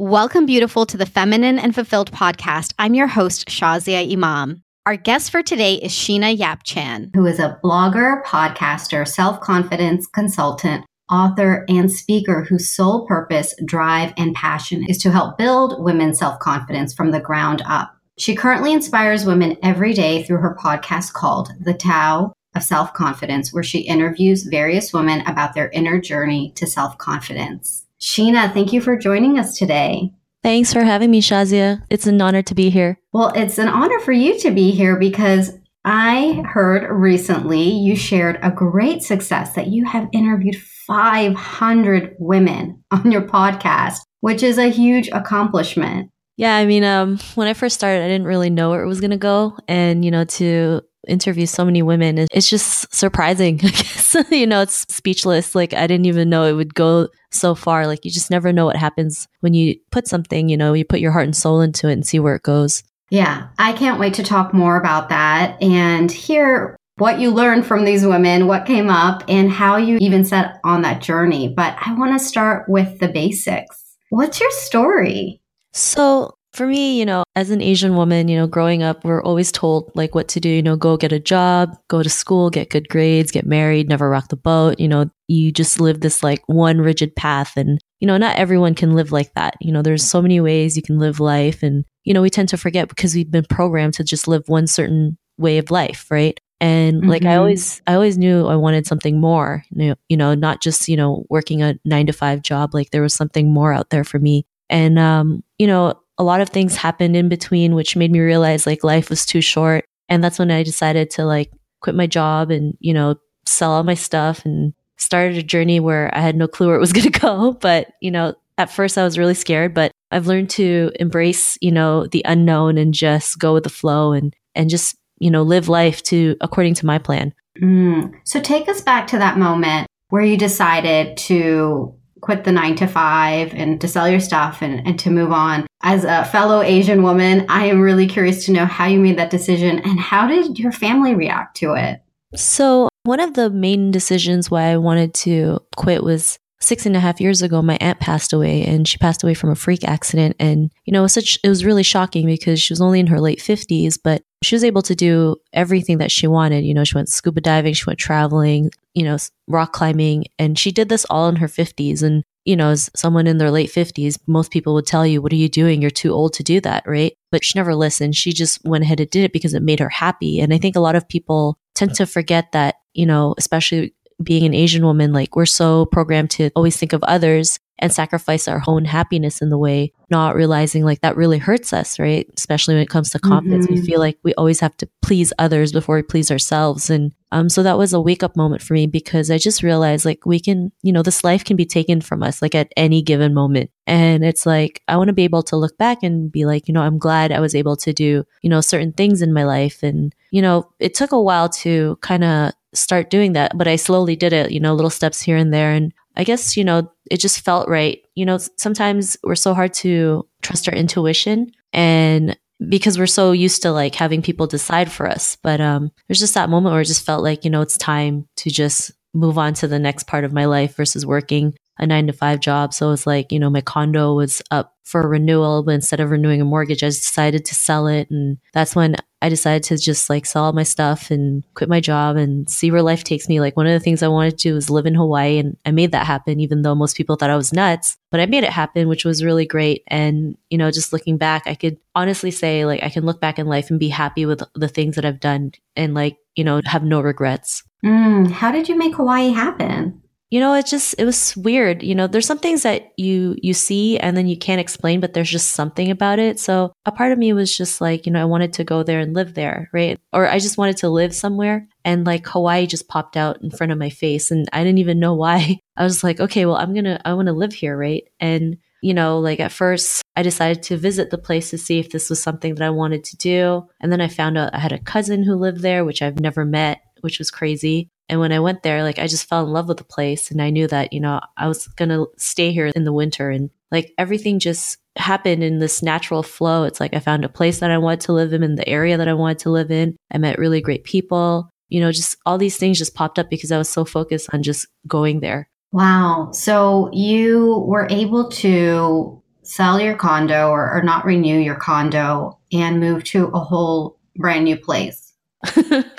Welcome, beautiful, to the Feminine and Fulfilled podcast. I'm your host, Shazia Imam. Our guest for today is Sheena Yap Chan, who is a blogger, podcaster, self confidence consultant, author, and speaker whose sole purpose, drive, and passion is to help build women's self confidence from the ground up. She currently inspires women every day through her podcast called The Tao of Self Confidence, where she interviews various women about their inner journey to self confidence. Sheena, thank you for joining us today. Thanks for having me, Shazia. It's an honor to be here. Well, it's an honor for you to be here because I heard recently you shared a great success that you have interviewed 500 women on your podcast, which is a huge accomplishment. Yeah, I mean, um, when I first started, I didn't really know where it was going to go. And, you know, to interview so many women, it's just surprising. I guess, you know, it's speechless. Like, I didn't even know it would go so far. Like, you just never know what happens when you put something, you know, you put your heart and soul into it and see where it goes. Yeah, I can't wait to talk more about that and hear what you learned from these women, what came up, and how you even set on that journey. But I want to start with the basics. What's your story? So, for me, you know, as an Asian woman, you know, growing up, we're always told like what to do, you know, go get a job, go to school, get good grades, get married, never rock the boat. You know, you just live this like one rigid path. And, you know, not everyone can live like that. You know, there's so many ways you can live life. And, you know, we tend to forget because we've been programmed to just live one certain way of life, right? And mm-hmm. like I mm-hmm. always, I always knew I wanted something more, you know, you know, not just, you know, working a nine to five job. Like there was something more out there for me. And, um, you know, a lot of things happened in between, which made me realize like life was too short. And that's when I decided to like quit my job and, you know, sell all my stuff and started a journey where I had no clue where it was going to go. But, you know, at first I was really scared, but I've learned to embrace, you know, the unknown and just go with the flow and, and just, you know, live life to according to my plan. Mm. So take us back to that moment where you decided to quit the nine to five and to sell your stuff and, and to move on. As a fellow Asian woman, I am really curious to know how you made that decision and how did your family react to it? So, one of the main decisions why I wanted to quit was six and a half years ago, my aunt passed away and she passed away from a freak accident. And, you know, it was such, it was really shocking because she was only in her late 50s, but she was able to do everything that she wanted. You know, she went scuba diving, she went traveling, you know, rock climbing, and she did this all in her 50s. And, you know, as someone in their late 50s, most people would tell you, What are you doing? You're too old to do that, right? But she never listened. She just went ahead and did it because it made her happy. And I think a lot of people tend to forget that, you know, especially being an Asian woman, like we're so programmed to always think of others and sacrifice our own happiness in the way, not realizing like that really hurts us, right? Especially when it comes to confidence. Mm-hmm. We feel like we always have to please others before we please ourselves. And um, so that was a wake up moment for me because I just realized like we can, you know, this life can be taken from us like at any given moment. And it's like, I want to be able to look back and be like, you know, I'm glad I was able to do, you know, certain things in my life. And, you know, it took a while to kind of start doing that, but I slowly did it, you know, little steps here and there. And I guess, you know, it just felt right. You know, sometimes we're so hard to trust our intuition and because we're so used to like having people decide for us. But um there's just that moment where it just felt like, you know, it's time to just move on to the next part of my life versus working a nine to five job. So it's like, you know, my condo was up for renewal, but instead of renewing a mortgage, I decided to sell it. And that's when I decided to just like sell all my stuff and quit my job and see where life takes me. Like one of the things I wanted to do was live in Hawaii and I made that happen, even though most people thought I was nuts, but I made it happen, which was really great. And, you know, just looking back, I could honestly say like I can look back in life and be happy with the things that I've done and like, you know, have no regrets. Mm, how did you make Hawaii happen? You know, it just it was weird. You know, there's some things that you you see and then you can't explain, but there's just something about it. So a part of me was just like, you know, I wanted to go there and live there, right? Or I just wanted to live somewhere. And like Hawaii just popped out in front of my face and I didn't even know why. I was like, okay, well, I'm gonna I want to live here, right? And you know, like at first I decided to visit the place to see if this was something that I wanted to do. And then I found out I had a cousin who lived there, which I've never met, which was crazy. And when I went there, like I just fell in love with the place and I knew that, you know, I was going to stay here in the winter and like everything just happened in this natural flow. It's like I found a place that I wanted to live in, in the area that I wanted to live in. I met really great people. You know, just all these things just popped up because I was so focused on just going there. Wow. So you were able to sell your condo or, or not renew your condo and move to a whole brand new place.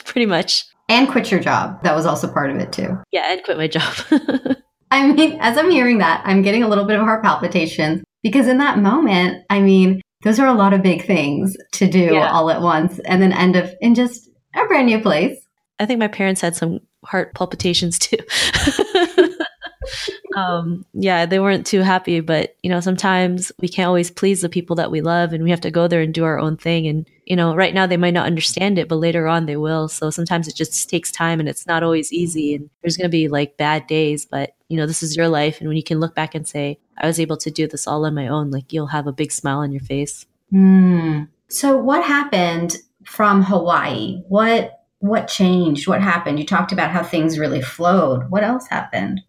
Pretty much. And quit your job. That was also part of it too. Yeah, and quit my job. I mean, as I'm hearing that, I'm getting a little bit of heart palpitations because in that moment, I mean, those are a lot of big things to do yeah. all at once and then end up in just a brand new place. I think my parents had some heart palpitations too. um, yeah, they weren't too happy, but you know, sometimes we can't always please the people that we love and we have to go there and do our own thing. And, you know, right now they might not understand it, but later on they will. So sometimes it just takes time and it's not always easy. And there's going to be like bad days, but you know, this is your life. And when you can look back and say, I was able to do this all on my own, like you'll have a big smile on your face. Mm. So what happened from Hawaii? What what changed? What happened? You talked about how things really flowed. What else happened?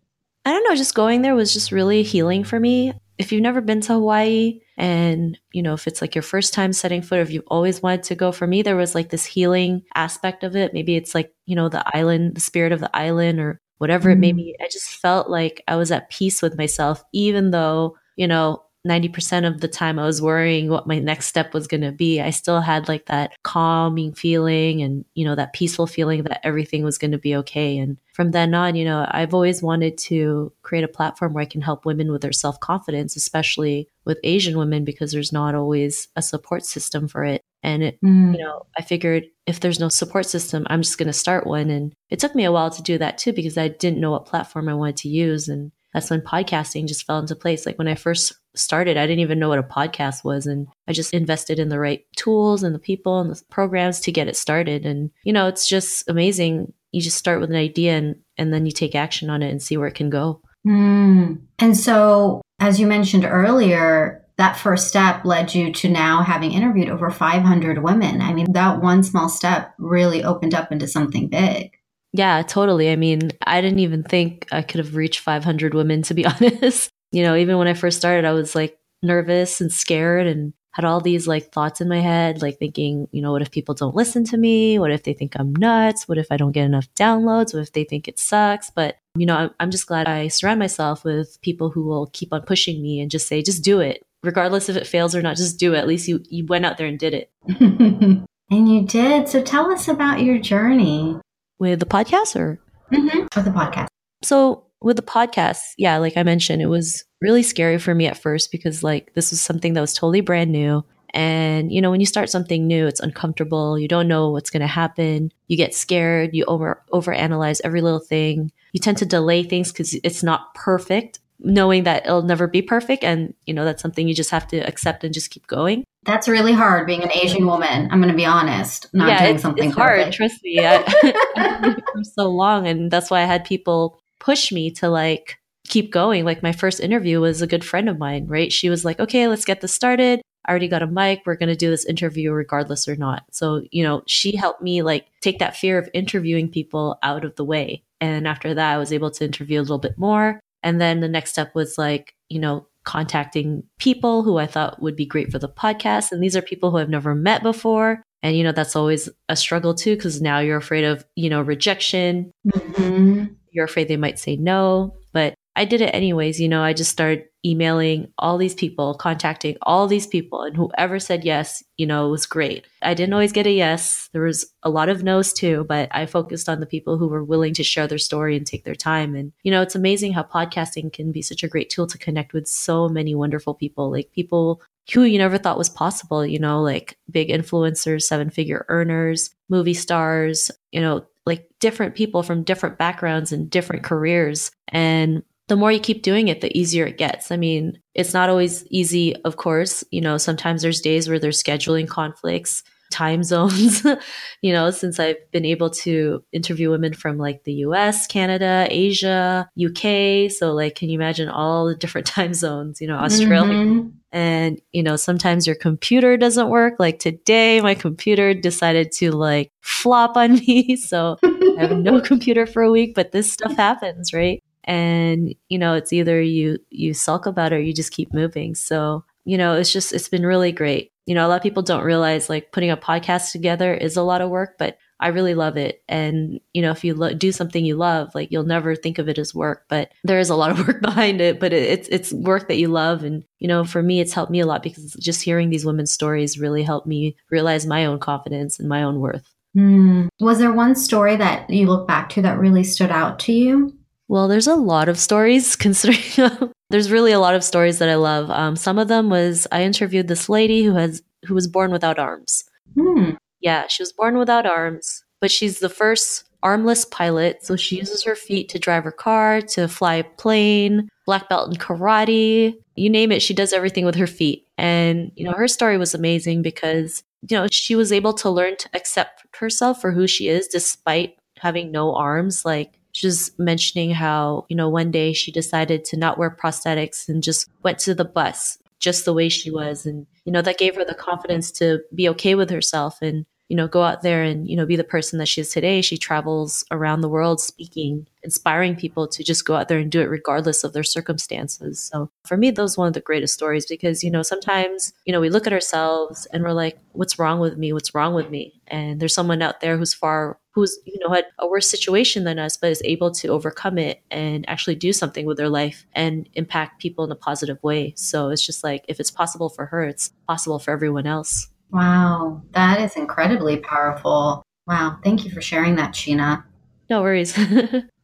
I don't know, just going there was just really healing for me. If you've never been to Hawaii and, you know, if it's like your first time setting foot, or if you've always wanted to go, for me, there was like this healing aspect of it. Maybe it's like, you know, the island, the spirit of the island or whatever mm-hmm. it may mm-hmm. be. I just felt like I was at peace with myself, even though, you know, 90% of the time I was worrying what my next step was going to be, I still had like that calming feeling and, you know, that peaceful feeling that everything was going to be okay. And from then on, you know, I've always wanted to create a platform where I can help women with their self confidence, especially with Asian women, because there's not always a support system for it. And it, mm. you know, I figured if there's no support system, I'm just going to start one. And it took me a while to do that too, because I didn't know what platform I wanted to use. And that's when podcasting just fell into place. Like when I first started, I didn't even know what a podcast was. And I just invested in the right tools and the people and the programs to get it started. And, you know, it's just amazing. You just start with an idea and, and then you take action on it and see where it can go. Mm. And so, as you mentioned earlier, that first step led you to now having interviewed over 500 women. I mean, that one small step really opened up into something big. Yeah, totally. I mean, I didn't even think I could have reached 500 women, to be honest. You know, even when I first started, I was like nervous and scared and had all these like thoughts in my head, like thinking, you know, what if people don't listen to me? What if they think I'm nuts? What if I don't get enough downloads? What if they think it sucks? But, you know, I'm just glad I surround myself with people who will keep on pushing me and just say, just do it. Regardless if it fails or not, just do it. At least you, you went out there and did it. and you did. So tell us about your journey with the podcast or mm-hmm. with the podcast. So with the podcast, yeah, like I mentioned, it was really scary for me at first because like this was something that was totally brand new. And you know, when you start something new, it's uncomfortable. You don't know what's going to happen. You get scared. You over overanalyze every little thing. You tend to delay things because it's not perfect, knowing that it'll never be perfect. And you know, that's something you just have to accept and just keep going. That's really hard being an Asian woman. I'm going to be honest, not yeah, doing it's, something it's hard. Trust me, I, for so long, and that's why I had people push me to like keep going. Like my first interview was a good friend of mine, right? She was like, "Okay, let's get this started. I already got a mic. We're going to do this interview regardless or not." So you know, she helped me like take that fear of interviewing people out of the way. And after that, I was able to interview a little bit more. And then the next step was like, you know, contacting people who I thought would be great for the podcast. And these are people who I've never met before. And, you know, that's always a struggle too, because now you're afraid of, you know, rejection. Mm-hmm. You're afraid they might say no. But I did it anyways. You know, I just started emailing all these people, contacting all these people, and whoever said yes, you know, was great. I didn't always get a yes. There was a lot of no's too, but I focused on the people who were willing to share their story and take their time. And, you know, it's amazing how podcasting can be such a great tool to connect with so many wonderful people, like people who you never thought was possible, you know, like big influencers, seven figure earners, movie stars, you know, like different people from different backgrounds and different careers. And the more you keep doing it, the easier it gets. I mean, it's not always easy, of course. You know, sometimes there's days where there's scheduling conflicts, time zones. you know, since I've been able to interview women from like the US, Canada, Asia, UK. So, like, can you imagine all the different time zones, you know, Australia? Mm-hmm. And, you know, sometimes your computer doesn't work. Like today, my computer decided to like flop on me. So I have no computer for a week, but this stuff happens, right? and you know it's either you you sulk about it or you just keep moving so you know it's just it's been really great You know, a lot of people don't realize like putting a podcast together is a lot of work, but I really love it. And, you know, if you lo- do something you love, like you'll never think of it as work, but there is a lot of work behind it, but it, it's, it's work that you love. And, you know, for me, it's helped me a lot because just hearing these women's stories really helped me realize my own confidence and my own worth. Mm. Was there one story that you look back to that really stood out to you? Well, there's a lot of stories considering there's really a lot of stories that I love. Um, some of them was I interviewed this lady who has who was born without arms. Hmm. Yeah, she was born without arms, but she's the first armless pilot. So she uses her feet to drive her car, to fly a plane, black belt in karate, you name it. She does everything with her feet. And, you know, her story was amazing because, you know, she was able to learn to accept herself for who she is despite having no arms. Like, just mentioning how, you know, one day she decided to not wear prosthetics and just went to the bus just the way she was. And, you know, that gave her the confidence to be okay with herself and, you know, go out there and, you know, be the person that she is today. She travels around the world speaking, inspiring people to just go out there and do it regardless of their circumstances. So for me, those one of the greatest stories because, you know, sometimes, you know, we look at ourselves and we're like, what's wrong with me? What's wrong with me? And there's someone out there who's far who's you know had a worse situation than us but is able to overcome it and actually do something with their life and impact people in a positive way. So it's just like if it's possible for her it's possible for everyone else. Wow. That is incredibly powerful. Wow. Thank you for sharing that sheena. No worries.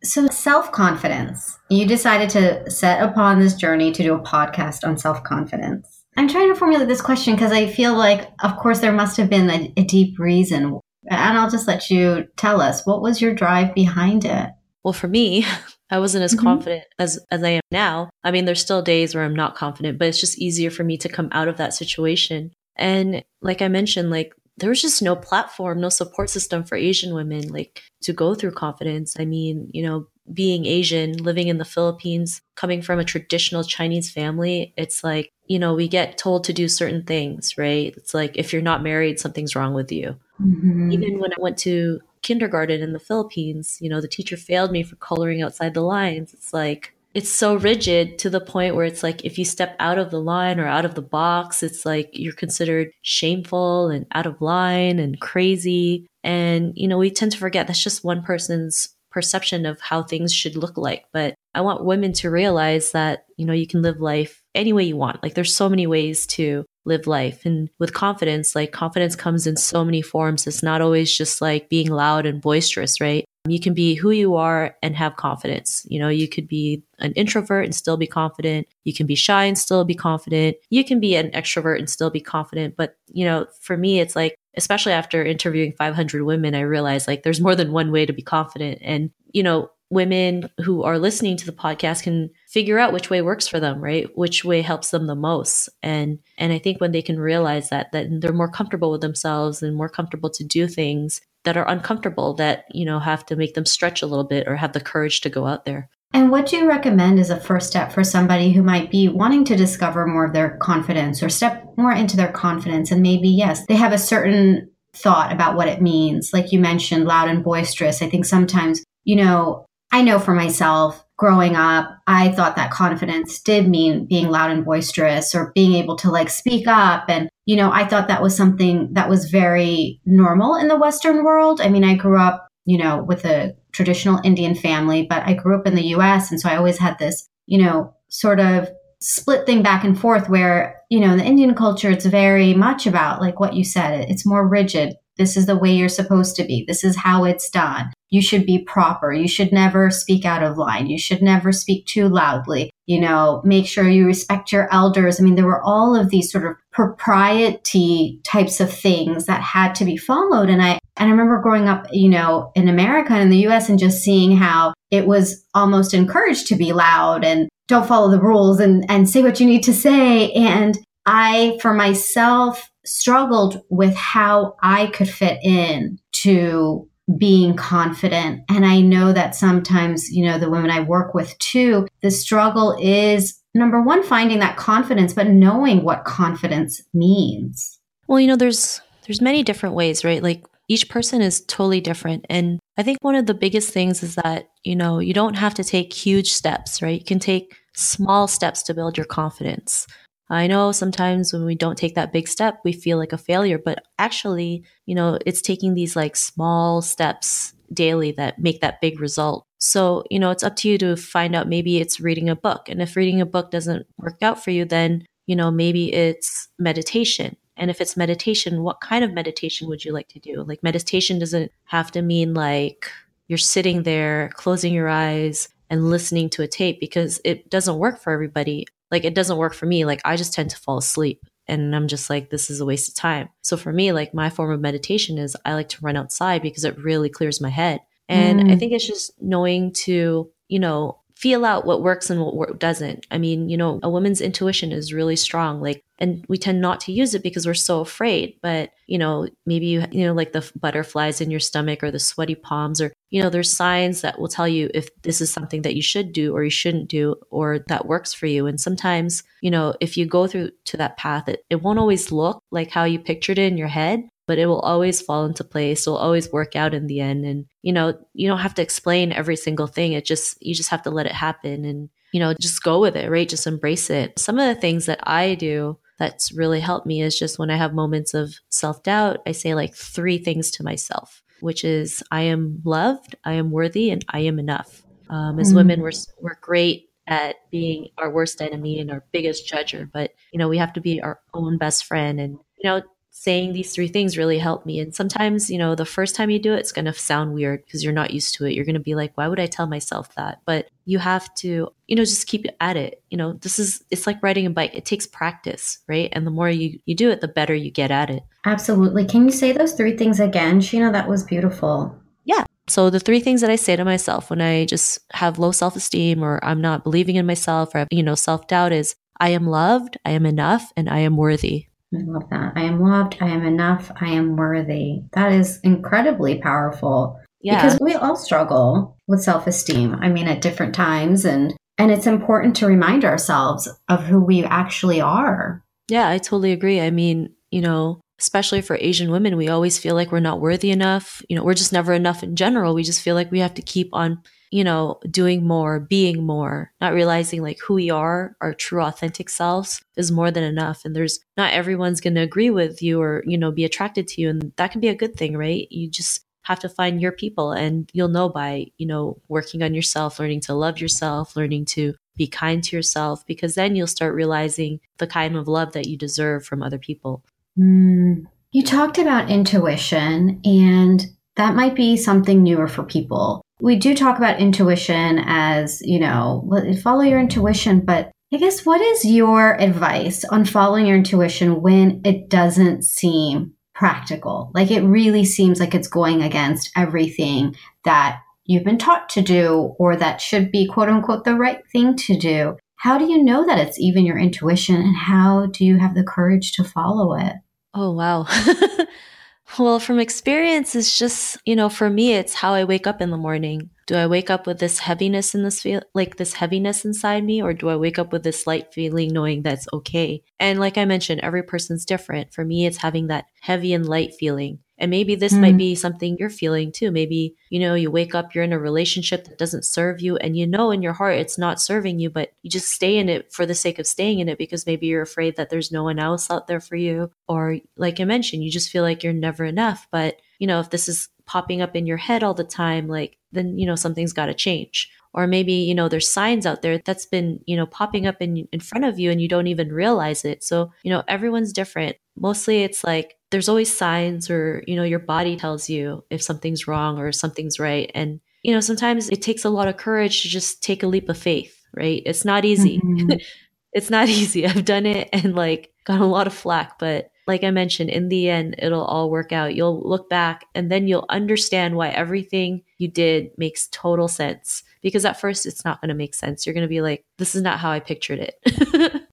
So self-confidence. You decided to set upon this journey to do a podcast on self-confidence. I'm trying to formulate this question because I feel like, of course, there must have been a, a deep reason and I'll just let you tell us what was your drive behind it? Well, for me, I wasn't as mm-hmm. confident as, as I am now. I mean, there's still days where I'm not confident, but it's just easier for me to come out of that situation. And like I mentioned, like there was just no platform, no support system for Asian women, like to go through confidence. I mean, you know, being Asian, living in the Philippines, coming from a traditional Chinese family, it's like, you know, we get told to do certain things, right? It's like if you're not married, something's wrong with you. Mm-hmm. Even when I went to kindergarten in the Philippines, you know, the teacher failed me for coloring outside the lines. It's like, it's so rigid to the point where it's like if you step out of the line or out of the box, it's like you're considered shameful and out of line and crazy. And, you know, we tend to forget that's just one person's perception of how things should look like. But I want women to realize that, you know, you can live life any way you want. Like there's so many ways to live life. And with confidence, like confidence comes in so many forms. It's not always just like being loud and boisterous, right? You can be who you are and have confidence. You know, you could be an introvert and still be confident. You can be shy and still be confident. You can be an extrovert and still be confident. But, you know, for me, it's like, especially after interviewing 500 women, I realized like there's more than one way to be confident. And, you know, women who are listening to the podcast can figure out which way works for them right? Which way helps them the most. And and i think when they can realize that that they're more comfortable with themselves and more comfortable to do things that are uncomfortable that you know have to make them stretch a little bit or have the courage to go out there. And what do you recommend as a first step for somebody who might be wanting to discover more of their confidence or step more into their confidence? And maybe yes they have a certain thought about what it means. Like you mentioned loud and boisterous. I think sometimes you know I know for myself, growing up, I thought that confidence did mean being loud and boisterous or being able to like speak up. And, you know, I thought that was something that was very normal in the Western world. I mean, I grew up, you know, with a traditional Indian family, but I grew up in the US. And so I always had this, you know, sort of split thing back and forth where, you know, in the Indian culture, it's very much about like what you said, it's more rigid. This is the way you're supposed to be. This is how it's done. You should be proper. You should never speak out of line. You should never speak too loudly. You know, make sure you respect your elders. I mean, there were all of these sort of propriety types of things that had to be followed. And I, and I remember growing up, you know, in America and in the US and just seeing how it was almost encouraged to be loud and don't follow the rules and, and say what you need to say. And I, for myself, struggled with how I could fit in to being confident. And I know that sometimes, you know, the women I work with too, the struggle is number one, finding that confidence, but knowing what confidence means. Well, you know, there's there's many different ways, right? Like each person is totally different. And I think one of the biggest things is that, you know, you don't have to take huge steps, right? You can take small steps to build your confidence. I know sometimes when we don't take that big step, we feel like a failure, but actually, you know, it's taking these like small steps daily that make that big result. So, you know, it's up to you to find out maybe it's reading a book. And if reading a book doesn't work out for you, then, you know, maybe it's meditation. And if it's meditation, what kind of meditation would you like to do? Like, meditation doesn't have to mean like you're sitting there, closing your eyes, and listening to a tape because it doesn't work for everybody. Like, it doesn't work for me. Like, I just tend to fall asleep and I'm just like, this is a waste of time. So for me, like my form of meditation is I like to run outside because it really clears my head. And mm. I think it's just knowing to, you know, feel out what works and what doesn't. I mean, you know, a woman's intuition is really strong. Like, and we tend not to use it because we're so afraid. But, you know, maybe you, you know, like the butterflies in your stomach or the sweaty palms, or, you know, there's signs that will tell you if this is something that you should do or you shouldn't do or that works for you. And sometimes, you know, if you go through to that path, it, it won't always look like how you pictured it in your head, but it will always fall into place. It'll always work out in the end. And, you know, you don't have to explain every single thing. It just, you just have to let it happen and, you know, just go with it, right? Just embrace it. Some of the things that I do that's really helped me is just when I have moments of self doubt, I say like three things to myself, which is I am loved, I am worthy, and I am enough. Um, as mm. women, we're, we're great at being our worst enemy and our biggest judger, but, you know, we have to be our own best friend and, you know, saying these three things really helped me. And sometimes, you know, the first time you do it, it's going to sound weird because you're not used to it. You're going to be like, why would I tell myself that? But you have to, you know, just keep at it. You know, this is, it's like riding a bike. It takes practice, right? And the more you, you do it, the better you get at it. Absolutely. Can you say those three things again? Sheena, that was beautiful. Yeah. So the three things that I say to myself when I just have low self-esteem or I'm not believing in myself or, you know, self-doubt is I am loved, I am enough, and I am worthy. I love that. I am loved. I am enough. I am worthy. That is incredibly powerful. Yeah. Because we all struggle with self esteem. I mean, at different times. And, and it's important to remind ourselves of who we actually are. Yeah, I totally agree. I mean, you know, especially for Asian women, we always feel like we're not worthy enough. You know, we're just never enough in general. We just feel like we have to keep on you know, doing more, being more, not realizing like who we are, our true authentic selves is more than enough. And there's not everyone's going to agree with you or, you know, be attracted to you. And that can be a good thing, right? You just have to find your people and you'll know by, you know, working on yourself, learning to love yourself, learning to be kind to yourself, because then you'll start realizing the kind of love that you deserve from other people. Mm. You talked about intuition, and that might be something newer for people we do talk about intuition as, you know, follow your intuition, but I guess what is your advice on following your intuition when it doesn't seem practical? Like it really seems like it's going against everything that you've been taught to do or that should be quote unquote the right thing to do. How do you know that it's even your intuition and how do you have the courage to follow it? Oh, wow. Well, from experience, it's just, you know, for me, it's how I wake up in the morning. Do I wake up with this heaviness in this feel, like this heaviness inside me, or do I wake up with this light feeling knowing that's okay? And like I mentioned, every person's different. For me, it's having that heavy and light feeling. And maybe this mm. might be something you're feeling too. Maybe, you know, you wake up, you're in a relationship that doesn't serve you, and you know in your heart it's not serving you, but you just stay in it for the sake of staying in it because maybe you're afraid that there's no one else out there for you. Or, like I mentioned, you just feel like you're never enough. But, you know, if this is popping up in your head all the time, like, then, you know, something's got to change or maybe you know there's signs out there that's been you know popping up in in front of you and you don't even realize it so you know everyone's different mostly it's like there's always signs or you know your body tells you if something's wrong or something's right. And you know sometimes it takes a lot of courage to just take a leap of faith right? It's not easy. Mm-hmm. it's not easy. I've done it and like got a lot of flack. But like i mentioned in the end it'll all work out. You'll look back and then you'll understand why everything you did makes total sense because at first it's not going to make sense. You're going to be like, this is not how I pictured it,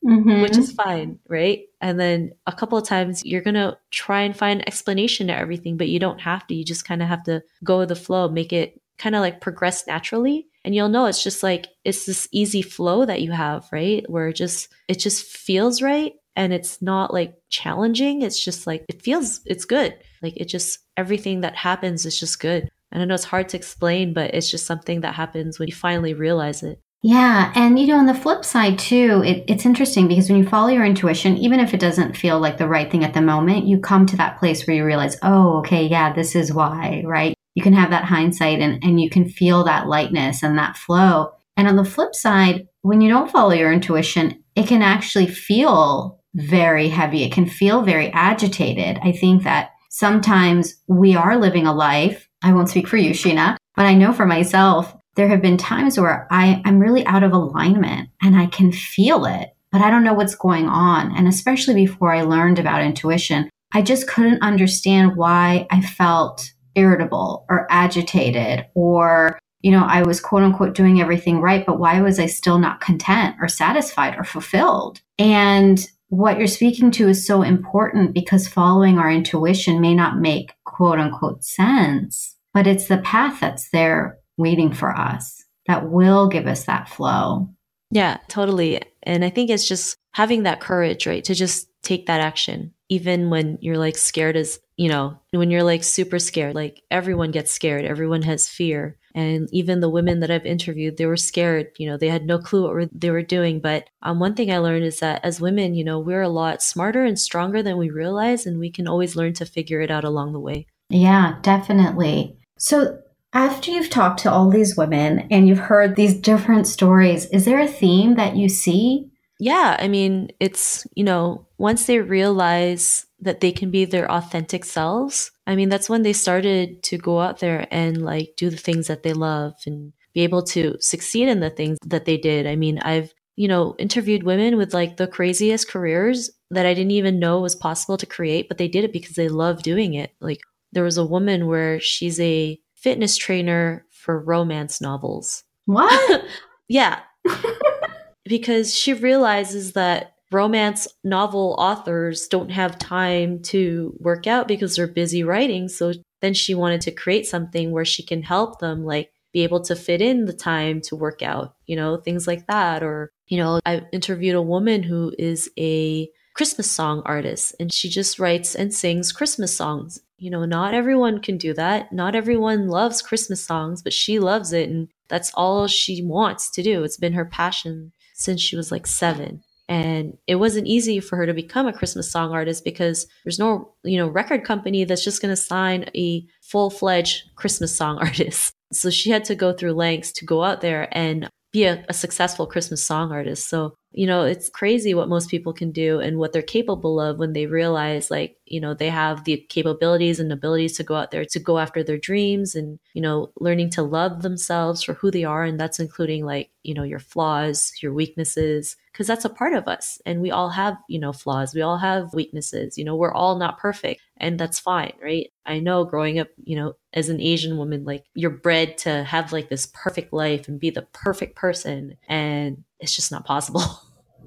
mm-hmm. which is fine, right? And then a couple of times you're going to try and find explanation to everything, but you don't have to. You just kind of have to go with the flow, make it kind of like progress naturally. And you'll know it's just like, it's this easy flow that you have, right? Where it just, it just feels right. And it's not like challenging. It's just like, it feels, it's good. Like it just, everything that happens is just good. And I know it's hard to explain, but it's just something that happens when you finally realize it. Yeah. And, you know, on the flip side, too, it, it's interesting because when you follow your intuition, even if it doesn't feel like the right thing at the moment, you come to that place where you realize, oh, okay, yeah, this is why, right? You can have that hindsight and, and you can feel that lightness and that flow. And on the flip side, when you don't follow your intuition, it can actually feel very heavy. It can feel very agitated. I think that sometimes we are living a life. I won't speak for you, Sheena, but I know for myself, there have been times where I, I'm really out of alignment and I can feel it, but I don't know what's going on. And especially before I learned about intuition, I just couldn't understand why I felt irritable or agitated or, you know, I was quote unquote doing everything right, but why was I still not content or satisfied or fulfilled? And what you're speaking to is so important because following our intuition may not make quote unquote sense, but it's the path that's there waiting for us that will give us that flow. Yeah, totally. And I think it's just having that courage, right? To just take that action, even when you're like scared as, you know, when you're like super scared, like everyone gets scared, everyone has fear. And even the women that I've interviewed, they were scared, you know, they had no clue what they were doing. But um, one thing I learned is that as women, you know, we're a lot smarter and stronger than we realize, and we can always learn to figure it out along the way. Yeah, definitely. So after you've talked to all these women and you've heard these different stories, is there a theme that you see? Yeah, I mean, it's, you know, once they realize that they can be their authentic selves, I mean, that's when they started to go out there and like do the things that they love and be able to succeed in the things that they did. I mean, I've, you know, interviewed women with like the craziest careers that I didn't even know was possible to create, but they did it because they love doing it. Like there was a woman where she's a fitness trainer for romance novels. What? yeah. because she realizes that romance novel authors don't have time to work out because they're busy writing. So then she wanted to create something where she can help them, like, be able to fit in the time to work out, you know, things like that. Or, you know, I interviewed a woman who is a Christmas song artist and she just writes and sings Christmas songs you know, not everyone can do that. Not everyone loves Christmas songs, but she loves it. And that's all she wants to do. It's been her passion since she was like seven. And it wasn't easy for her to become a Christmas song artist because there's no, you know, record company that's just going to sign a full fledged Christmas song artist. So she had to go through lengths to go out there and be a, a, successful Christmas song artist. So, you know, it's crazy what most people can do and what they're capable of when they realize, like, you know, they have the capabilities and abilities to go out there to go after their dreams and, you know, learning to love themselves for who they are. And that's including, like, you know, your flaws, your weaknesses, because that's a part of us. And we all have, you know, flaws. We all have weaknesses. You know, we're all not perfect and that's fine, right? I know growing up, you know, as an Asian woman, like you're bred to have like this perfect life and be the perfect person. And it's just not possible.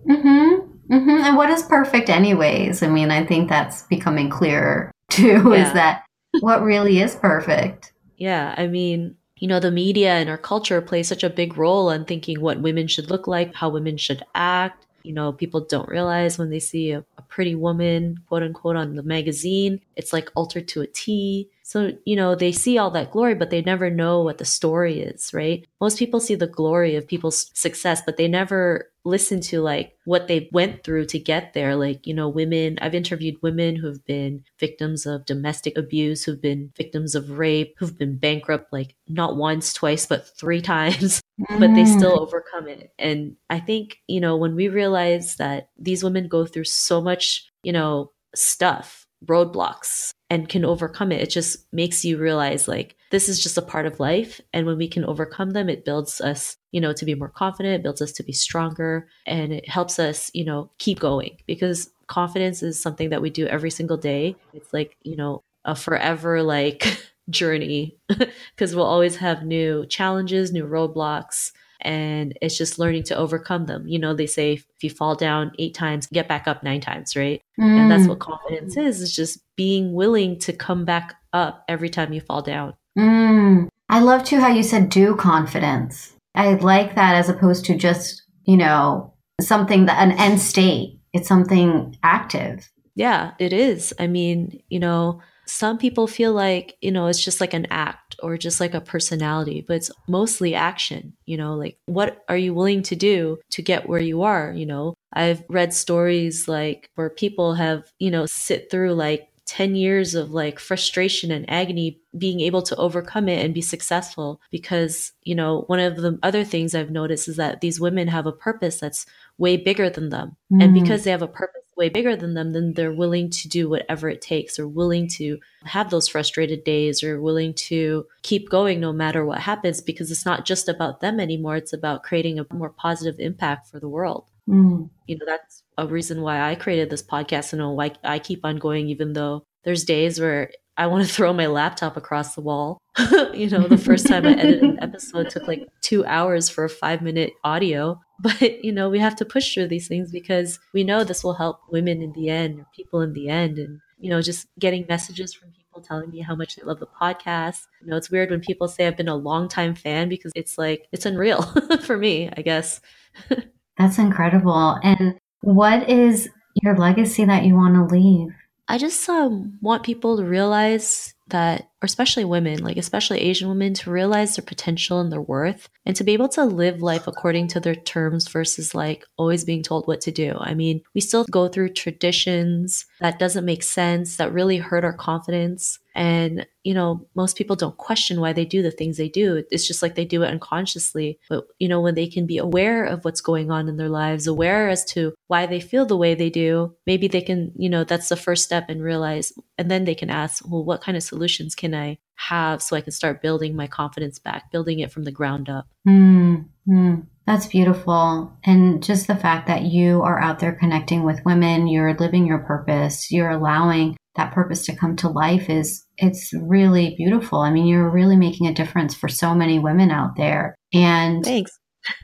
Mm-hmm. Mm-hmm. And what is perfect, anyways? I mean, I think that's becoming clearer too, yeah. is that what really is perfect? Yeah. I mean, you know, the media and our culture play such a big role in thinking what women should look like, how women should act. You know, people don't realize when they see a, a pretty woman, quote unquote, on the magazine, it's like altered to a T. So, you know, they see all that glory, but they never know what the story is, right? Most people see the glory of people's success, but they never listen to like what they went through to get there. Like, you know, women, I've interviewed women who've been victims of domestic abuse, who've been victims of rape, who've been bankrupt like not once, twice, but three times, mm. but they still overcome it. And I think, you know, when we realize that these women go through so much, you know, stuff roadblocks and can overcome it. It just makes you realize like this is just a part of life. And when we can overcome them, it builds us, you know, to be more confident, builds us to be stronger, and it helps us, you know, keep going because confidence is something that we do every single day. It's like, you know, a forever like journey because we'll always have new challenges, new roadblocks and it's just learning to overcome them. You know, they say if you fall down eight times, get back up nine times, right? Mm. And that's mm. what confidence is, is just being willing to come back up every time you fall down. Mm. I love too how you said do confidence. I like that as opposed to just, you know, something that an end state. It's something active. Yeah, it is. I mean, you know, some people feel like, you know, it's just like an act or just like a personality, but it's mostly action, you know, like what are you willing to do to get where you are, you know? I've read stories like where people have, you know, sit through like 10 years of like frustration and agony being able to overcome it and be successful because you know one of the other things i've noticed is that these women have a purpose that's way bigger than them mm. and because they have a purpose way bigger than them then they're willing to do whatever it takes or willing to have those frustrated days or willing to keep going no matter what happens because it's not just about them anymore it's about creating a more positive impact for the world mm. you know that's a reason why I created this podcast and why I keep on going, even though there's days where I want to throw my laptop across the wall. you know, the first time I edited an episode took like two hours for a five minute audio. But, you know, we have to push through these things because we know this will help women in the end or people in the end. And, you know, just getting messages from people telling me how much they love the podcast. You know, it's weird when people say I've been a long time fan because it's like, it's unreal for me, I guess. That's incredible. And what is your legacy that you want to leave? I just um, want people to realize that, or especially women, like especially Asian women, to realize their potential and their worth and to be able to live life according to their terms versus like always being told what to do. I mean, we still go through traditions that doesn't make sense, that really hurt our confidence. And, you know, most people don't question why they do the things they do. It's just like they do it unconsciously. But, you know, when they can be aware of what's going on in their lives, aware as to why they feel the way they do, maybe they can, you know, that's the first step and realize, and then they can ask, well, what kind of solutions can I have so I can start building my confidence back, building it from the ground up? Mm-hmm. That's beautiful. And just the fact that you are out there connecting with women, you're living your purpose, you're allowing that purpose to come to life is it's really beautiful. I mean, you're really making a difference for so many women out there. And thanks.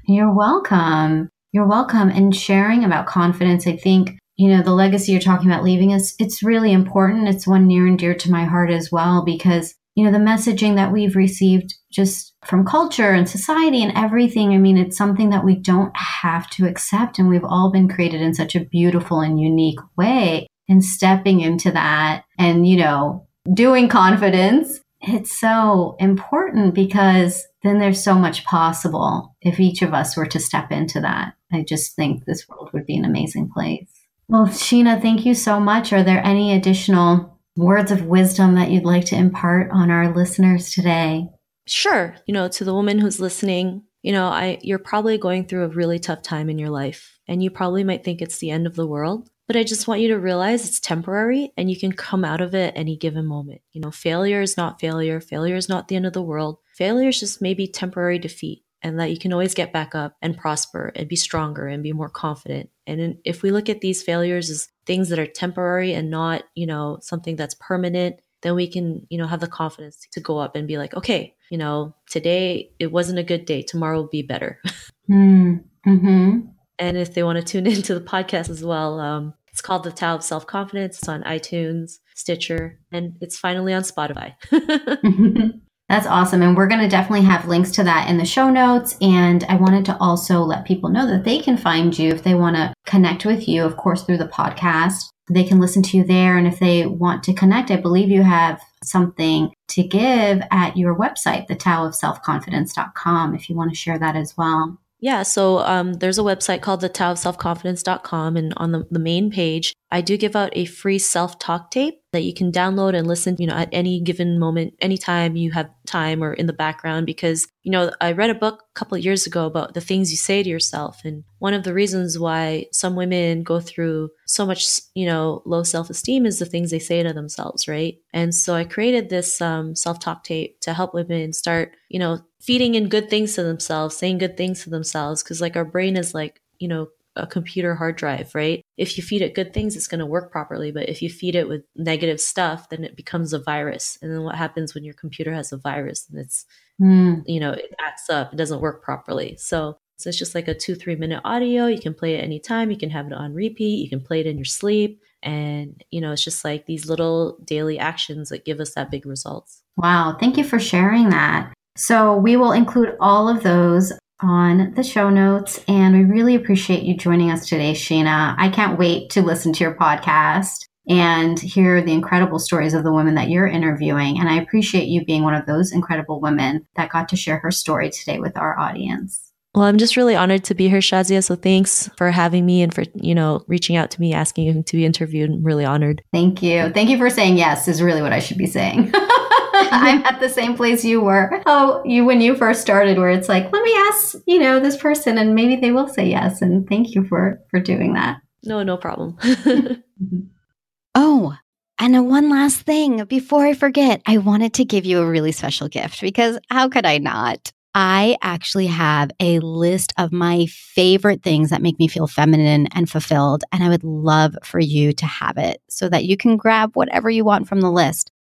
You're welcome. You're welcome. And sharing about confidence, I think, you know, the legacy you're talking about leaving is it's really important. It's one near and dear to my heart as well because you know, the messaging that we've received just from culture and society and everything. I mean, it's something that we don't have to accept. And we've all been created in such a beautiful and unique way. And stepping into that and, you know, doing confidence, it's so important because then there's so much possible if each of us were to step into that. I just think this world would be an amazing place. Well, Sheena, thank you so much. Are there any additional words of wisdom that you'd like to impart on our listeners today? Sure. You know, to the woman who's listening, you know, I you're probably going through a really tough time in your life and you probably might think it's the end of the world, but I just want you to realize it's temporary and you can come out of it any given moment. You know, failure is not failure. Failure is not the end of the world. Failure is just maybe temporary defeat and that you can always get back up and prosper and be stronger and be more confident. And if we look at these failures as things that are temporary and not, you know, something that's permanent, then we can, you know, have the confidence to go up and be like, okay, you know, today it wasn't a good day. Tomorrow will be better. Mm, hmm And if they want to tune into the podcast as well, um, it's called The Tao of Self Confidence. It's on iTunes, Stitcher, and it's finally on Spotify. That's awesome. And we're going to definitely have links to that in the show notes. And I wanted to also let people know that they can find you if they want to connect with you, of course, through the podcast. They can listen to you there. And if they want to connect, I believe you have something to give at your website, the Tao of if you want to share that as well. Yeah, so um, there's a website called the Tao of Self-Confidence.com. And on the, the main page, I do give out a free self-talk tape that you can download and listen, you know, at any given moment, anytime you have time or in the background. Because, you know, I read a book a couple of years ago about the things you say to yourself. And one of the reasons why some women go through so much, you know, low self-esteem is the things they say to themselves, right? And so I created this um, self-talk tape to help women start, you know, feeding in good things to themselves, saying good things to themselves. Cause like our brain is like, you know, a computer hard drive, right? If you feed it good things, it's going to work properly. But if you feed it with negative stuff, then it becomes a virus. And then what happens when your computer has a virus and it's, mm. you know, it acts up, it doesn't work properly. So, so it's just like a two, three minute audio. You can play it anytime. You can have it on repeat. You can play it in your sleep. And, you know, it's just like these little daily actions that give us that big results. Wow. Thank you for sharing that. So we will include all of those on the show notes. And we really appreciate you joining us today, Sheena. I can't wait to listen to your podcast. and hear the incredible stories of the women that you're interviewing. And I appreciate you being one of those incredible women that got to share her story today with our audience. Well, I'm just really honored to be here, Shazia. So thanks for having me and for, you know, reaching out to me, asking to be interviewed. I'm really honored. Thank you. Thank you for saying yes is really what I should be saying. I'm at the same place you were. Oh, you when you first started where it's like, let me ask, you know, this person and maybe they will say yes. And thank you for for doing that. No, no problem. oh, and one last thing before I forget, I wanted to give you a really special gift because how could I not? I actually have a list of my favorite things that make me feel feminine and fulfilled. And I would love for you to have it so that you can grab whatever you want from the list.